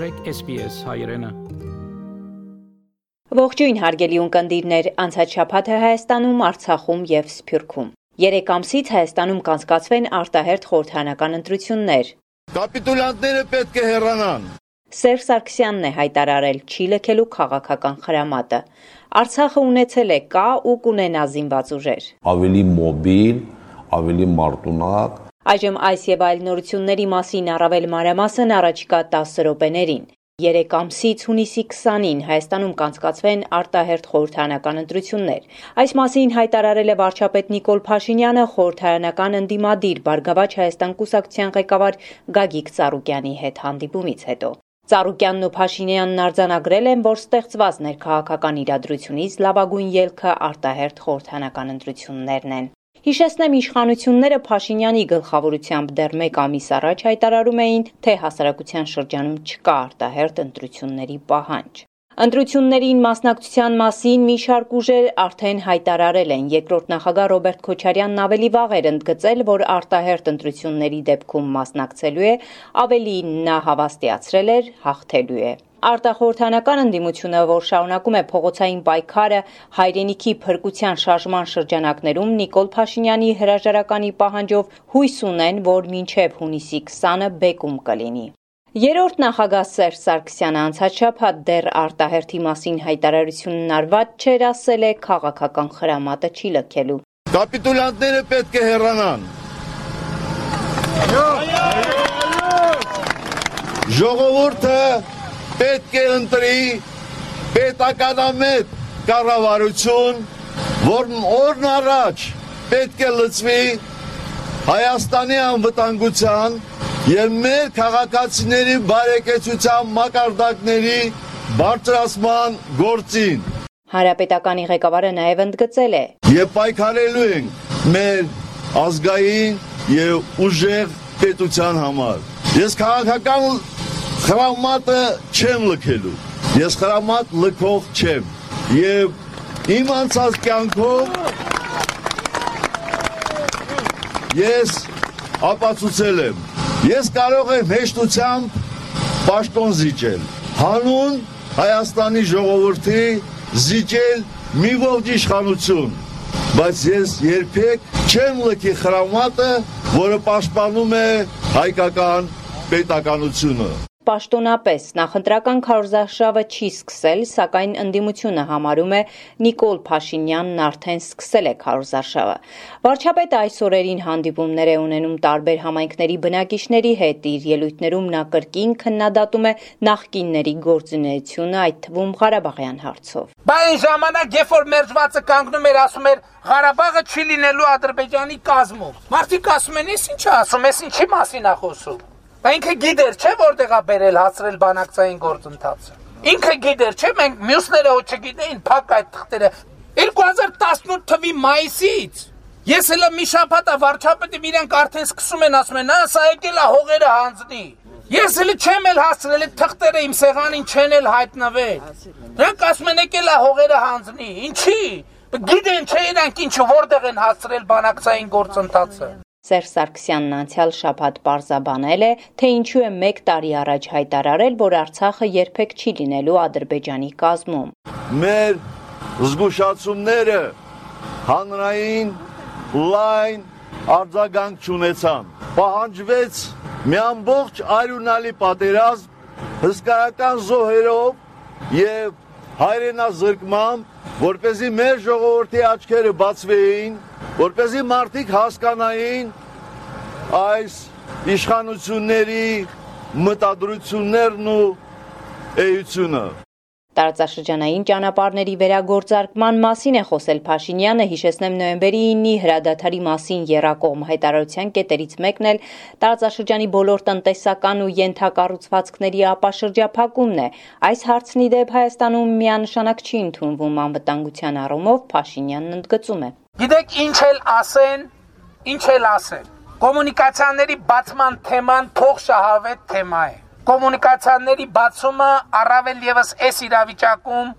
մտրեք SPS հայրենը։ Ողջույն հարգելի ունկնդիրներ, անցած շաբաթը Հայաստանում, Արցախում եւ Սփյուռքում։ Երեք ամսից Հայաստանում կանցկացվեն արտահերթ խորհրդանական ընտրություններ։ Կապիտուլյանտները պետք է հեռանան։ Սերժ Սարգսյանն է հայտարարել չի լքելու քաղաքական խրամատը։ Արցախը ունեցել է կա ու կունենա զինված ուժեր։ Ավելի մոբիլ, ավելի մարտունակ Այժմ այս եւ այլ նորությունների մասին առավել մանրամասն առաջիկա 10 րոպեներին։ Երեք ամսից հունիսի 20-ին Հայաստանում կանցկացվեն արտահերթ խորհրդարանական ընտրություններ։ Այս մասին հայտարարել է վարչապետ Նիկոլ Փաշինյանը խորհրդարանական ընդդիմադիր Բարգավաճ Հայաստան կուսակցության ղեկավար Գագիկ Ծառուկյանի հետ հանդիպումից հետո։ Ծառուկյանն ու Փաշինյանն արձանագրել են, որ ստեղծված ներքաղաքական իրադրությունից լավագույն ելքը արտահերթ խորհրդարանական ընտրություններն են։ Հիշեցնեմ իշխանությունները Փաշինյանի գլխավորությամբ դեռ 1 ամիս առաջ հայտարարում էին, թե հասարակության շրջանում չկա արտահերտ ընտրությունների պահանջ։ Ընտրություններին մասնակցության մասին մի շարք ուժեր արդեն հայտարարել են։ Երկրորդ նախագահ Ռոբերտ Քոչարյանն ավելի վաղ էր ընդգծել, որ արտահերտ ընտրությունների դեպքում մասնակցելու է, ավելի նա հավաստիացրել էր, հաղթելու է։ Արտախորհրդանական ընդդիմությունը, որ շարունակում է փողոցային պայքարը հայրենիքի փրկության շարժման շրջանակներում Նիկոլ Փաշինյանի հրաժարականի պահանջով հույս ունեն, որ մինչև հունիսի 20-ը բեկում կլինի։ Երորդ նախագահ Սերժ Սարգսյանը անցած շաբաթ դեռ արտահերթի մասին հայտարարությունն արված չէր ասել է քաղաքական խրամատը չի լքելու։ Կապիտուլյանտները պետք է հեռանան։ Ժողովուրդը պետք է ընտրի պետականամետ կառավարություն, որն օրն առաջ պետք է լծվի Հայաստանի անվտանգության եւ մեր քաղաքացիների բարեկեցության մակարդակների բարձրացման գործին։ Հանրապետականի ղեկավարը նաև ընդգծել է. Եվ պայքարելու ենք մեր ազգային եւ ուժեղ պետության համար։ Ես քաղաքական խրամատը չեմ լքելու։ Ես խրամատ լքող չեմ։ Եվ իմ անցած կյանքով ես ապացուցել եմ։ Ես կարող եմ հեշտությամբ պաշտոն զիջել։ Հանուն Հայաստանի ժողովրդի զիջել մի ողջ իշխանություն, բայց ես երբեք չեմ լքի խրամատը, որը պաշտպանում է հայկական պետականությունը պաշտոնապես նախընտրական քարոզարշավը չի սկսել, սակայն ընդդիմությունը համարում է Նիկոլ Փաշինյանն արդեն սկսել է քարոզարշավը։ Վարչապետը այս օրերին հանդիպումներ է ունենում տարբեր համայնքների բնակիչների հետ, իր ելույթներում նա կրկին քննադատում է նախկինների գործունեությունը, այդ թվում Ղարաբաղյան հարցով։ Բա այն ժամանակ, երբ որ մերժվածը կանգնում էր, ասում էր Ղարաբաղը չի լինելու Ադրբեջանի կազմում։ Մարդիկ ասում են, «Էս ինչ ասում, էս ինչի մասին է խոսում»։ Բա ինքը գիտեր, չէ՞ որտեղ է բերել հասրել բանակցային գործընթացը։ Ինքը գիտեր, չէ՞ մենք մյուսները ոչ չգիտեին փակ այդ թղթերը 2018 թվի մայիսից Ես հələ մի շաբաթ է վարչապետը իրենք արդեն սկսում են ասում են, «Ա, սա եկել է հողերը հանձնի»։ Ես հələ չեմ էլ հասցրել այդ թղթերը իմ սեղանին չեն էլ հայտնվել։ Նրանք ասում են եկել է հողերը հանձնի։ Ինչի։ Գիտեն չէ իրանք ինչ որտեղ են հասցրել բանակցային գործընթացը։ Սերժ Սարգսյանն անցյալ շաբաթ պարզաբանել է, թե ինչու է 1 տարի առաջ հայտարարել, որ Արցախը երբեք չի լինելու Ադրբեջանի կազմում։ Մեր զգուշացումները հանրային լայն արձագանք չունեցան։ Պահանջվեց մի ամբողջ արյունալի պատերազմ հսկայական զոհերով եւ հայրենազրկմամբ, որ เป զի մեր ժողովրդի աչքերը բացվեին որ เป զի մարդիկ հասկանային այս իշխանությունների մտադրություններն ու էությունը Տարածաշրջանային ճանապարհների վերագործարկման մասին է խոսել Փաշինյանը, հիշեցնեմ նոյեմբերի 9-ի հրադադարի մասին երակողմ հայտարարության կետերից մեկն էլ տարածաշրջանի բոլոր տնտեսական ու յենթակառուցվածքների ապաշրջափակումն է։ Այս հարցնի դեպ Հայաստանում միանշանակ չի ընդունվում անվտանգության առումով, Փաշինյանն ընդգծում է։ Գիտեք ինչ էլ ասեն, ինչ էլ ասեն։ Կոմունիկացիաների բացման թեման փող շահավետ թեմա է։ Կոմունիկացիաների բացումը առավել եւս այս իրավիճակում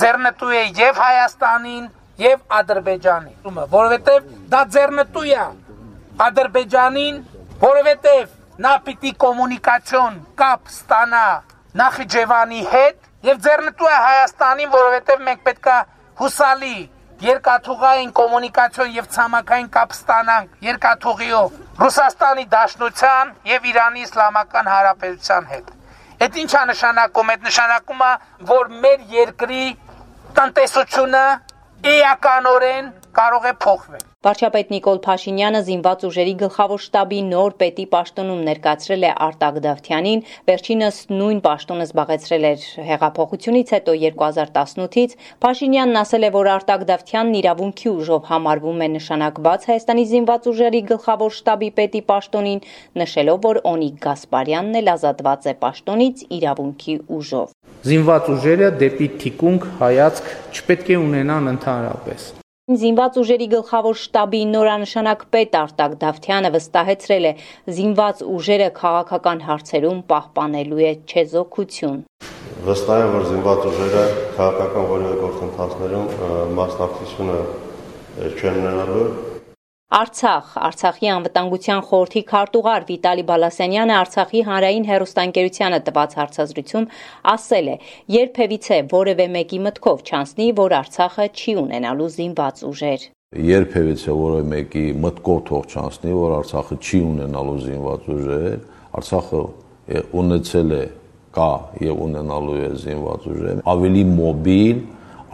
ձեռնտու է եւ Հայաստանին, եւ Ադրբեջանին, որովհետեւ դա ձեռնտու է Ադրբեջանին, որովհետեւ նա պիտի կոմունիկացիոն կապ ստանա Նախիջևանի հետ եւ ձեռնտու է Հայաստանին, որովհետեւ մենք պետքա հուսալի երկաթուղային կոմունիկացիոն եւ ցամաքային կապ ստանանք երկաթուղիով Ռուսաստանի Դաշնության եւ Իրանի Իսլամական Հանրապետության հետ։ Այդ ինչա նշանակում։ Այդ նշանակում է, որ մեր երկրի տնտեսությունը էականորեն կարող է փոխվել։ Վարչապետ Նիկոլ Փաշինյանը զինված ուժերի գլխավոր շտաբի նոր պետի պաշտոնում ներկայացրել է Արտակ Դավթյանին, վերջինս նույն պաշտոնը զբաղեցրել էր հեղափոխությունից հետո 2018-ից։ Փաշինյանն ասել է, որ Արտակ Դավթյանն իրավունքի ուժով համարվում է նշանակված Հայաստանի զինված ուժերի գլխավոր շտաբի պետի պաշտոնին, նշելով, որ Օնիկ Գասպարյանն էլ ազատված է պաշտոնից իրավունքի ուժով։ Զինված ուժերը դեպի թիկունք հայացք չպետք է ունենան ընդհանրապես։ Զինված ուժերի գլխավոր շտաբի նորանշանակ պետ Արտակ Դավթյանը վստահեցրել է, զինված ուժերը քաղաքական հարցերում պահպանելու է չեզոքություն։ Վստահ եմ, որ զինված ուժերը քաղաքական որևէ գործընթացներում մասնակցությունը չեն ունենալու Արցախ Արցախի անվտանգության խորհրդի քարտուղար Վիտալի Բալասանյանը Արցախի հանրային հերոստանգերությանը տված հարցազրույցում ասել է. «Երբևիցե որևէ մեկի մտքով չանցնի, որ Արցախը չի ունենալու զինված ուժեր»։ Երբևիցե որևէ մեկի մտքով թող չանցնի, որ Արցախը չի ունենալու զինված ուժեր, Արցախը ունեցել է կա եւ ունենալու է զինված ուժեր, ավելի մոբիլ,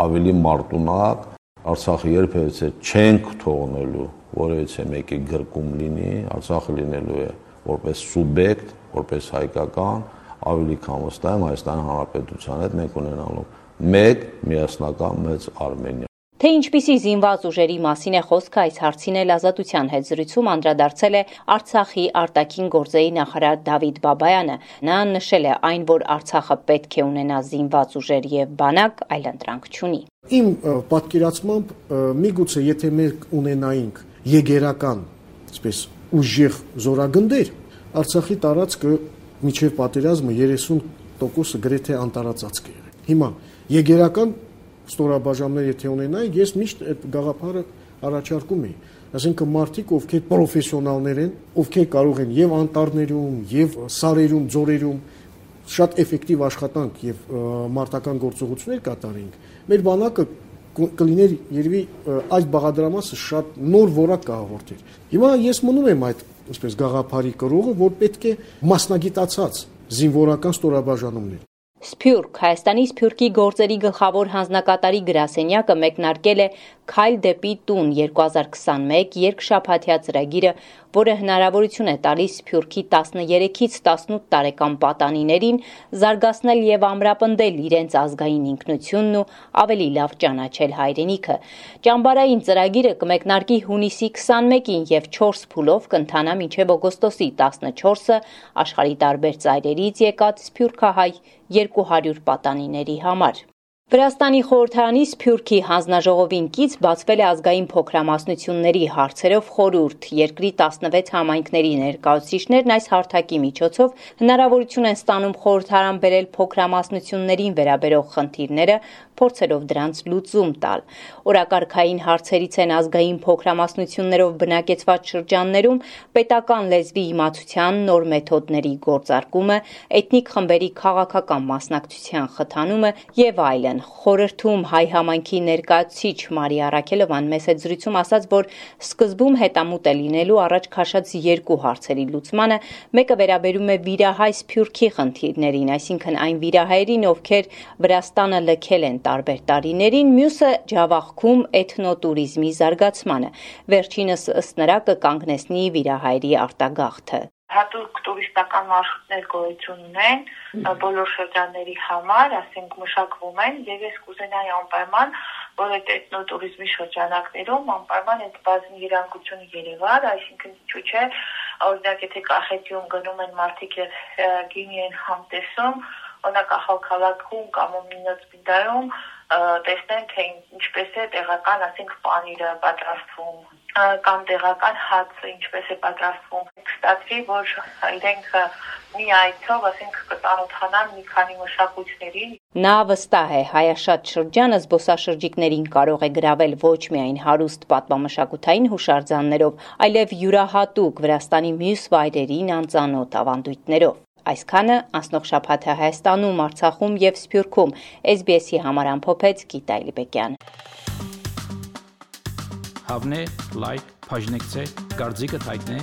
ավելի մարտունակ Արցախը երբևիցե չենք թողնելու որևիցե մեկի գրկում լինի, Արցախը լինելու է որպես սուբյեկտ, որպես հայկական, ավելի քան վստահ եմ Հայաստանի Հանրապետության հետ մենք ունենալու մեկ միասնական մեծ Արմենիա Թե ինչպիսի զինված ուժերի մասին է խոսքը այս հարցին էլ ազատության հետ զրույցում անդրադարձել է Արցախի արտաքին գործերի նախարար Դավիթ Բաբայանը։ Նա նշել է այն, որ Արցախը պետք է ունենա զինված ուժեր եւ բանակ, այլ ընտրանք չունի։ Իմ պատկերացմամբ միգուցե եթե մենք ունենայինք եգերական, այսպես ուժեղ զորագնդեր, Արցախի տարածքը միջև պատերազմը 30%-ը գրեթե անտարածածկ է եղել։ Հիմա եգերական ստորաբաժանումներ եթե ունենայի, ես միշտ այդ գաղափարը առաջարկում էի այսինքն մարդիկ, ովքեր պրոֆեսիոնալներ են, ովքեր կարող են եւ անտառներում, եւ սարերում, ձորերում շատ էֆեկտիվ աշխատանք եւ մարտական գործողություններ կատարեին։ Մեր բանակը կլիներ երևի այս բաղադրամասը շատ նոր որակ կհաղորդեր։ Հիմա ես մնում եմ այդ այսպես գաղափարի կրողը, որ պետք է մասնագիտացած զինվորական ստորաբաժանումներ Սփյուռք Հայաստանի Սփյուռքի գործերի գլխավոր հանձնակատարի գրասենյակը մեկնարկել է Քայլ դեպի տուն 2021 երկշաբաթյա ծրագիրը, որը հնարավորություն է տալիս Սփյուռքի 13-ից 18 տարեկան պատանիներին զարգացնել եւ ամրապնդել իրենց ազգային ինքնությունն ու ավելի լավ ճանաչել հայրենիքը։ Ճամբարային ծրագիրը կմեկնարկի հունիսի 21-ին եւ 4 փուլով կընթանա մինչեւ օգոստոսի 14-ը աշխարհի տարբեր ծայրերից եկած Սփյուռքահայ 200 պատանիների համար։ Վրաստանի խորհրդարանի Սփյուռքի հանձնաժողովին կից բացվել է ազգային փոքրամասնությունների հարցերով խորհուրդ։ Երկրի 16 համայնքների ներկայացուցիչներն այս հարթակի միջոցով հնարավորություն են ստանում խորհրդարան բերել փոքրամասնություններին վերաբերող խնդիրները, փորձելով դրանց լուծում տալ։ Օրակարգային հարցերից են ազգային փոքրամասնություններով բնակեցված շրջաններում պետական լեզվի իմացության նոր մեթոդների գործարկումը, էթնիկ խմբերի քաղաքական մասնակցության խթանումը եւ այլն խորհրդում հայ համայնքի ներկայացուցիչ Մարիա Արաքելովան մեծ հետ զրույցում ասաց, որ սկզբում հետամուտ է լինելու առաջ քաշած երկու հարցերի լուծմանը, մեկը վերաբերում է վիրահայ սփյուռքի խնդիրներին, այսինքն այն վիրահայերին, ովքեր Վրաստանը լքել են տարբեր տարիներին, մյուսը ջավախքում էթնոտուրիզմի զարգացմանը։ Վերջինս ըստ նրա կկանգնեցնի վիրահայերի արտագաղթը հատուկ տուրիստական մարշրուտներ գոյություն ունեն բոլոր շրջանների համար, ասենք մշակվում են եւ ես կուզենայի անպայման որ այդ էթնոտուրիզմի շրջանակներում անպայման այդ բազմ երանգությունը երևար, այսինքն ինչու՞ չէ, օրինակ եթե Կախետիում գնում են մարդիկ եւ գինի են համտեսում, օրինակ ահալ քաղաքում կամ Մինոցպիտայում տեսնեն թե ինչպես է տեղական, ասենք, պանիրը պատրաստվում կամ տեղական հացը ինչպես է պատրաստվում։ Կստացվի, որ իրենք մի այցով, ասենք, կտանոթանան մի քանի մշակույթների։ Նա վստահ է, հայաշատ շրջանը զբոսաշրջիկներին կարող է գravel ոչ միայն հարուստ պատմամշակութային հուշարձաններով, այլև յուրահատուկ Վրաստանի մյուս վայրերին անծանոթ ավանդույթներով։ Այսքանը անցնող շաբաթը Հայաստանում, Արցախում եւ Սփյուռքում SBS-ի համար ամփոփեց Գիտա Իլիբեկյանը։ Հավնե, լայք, բաժնեկցե, դարձիկը թայտնե,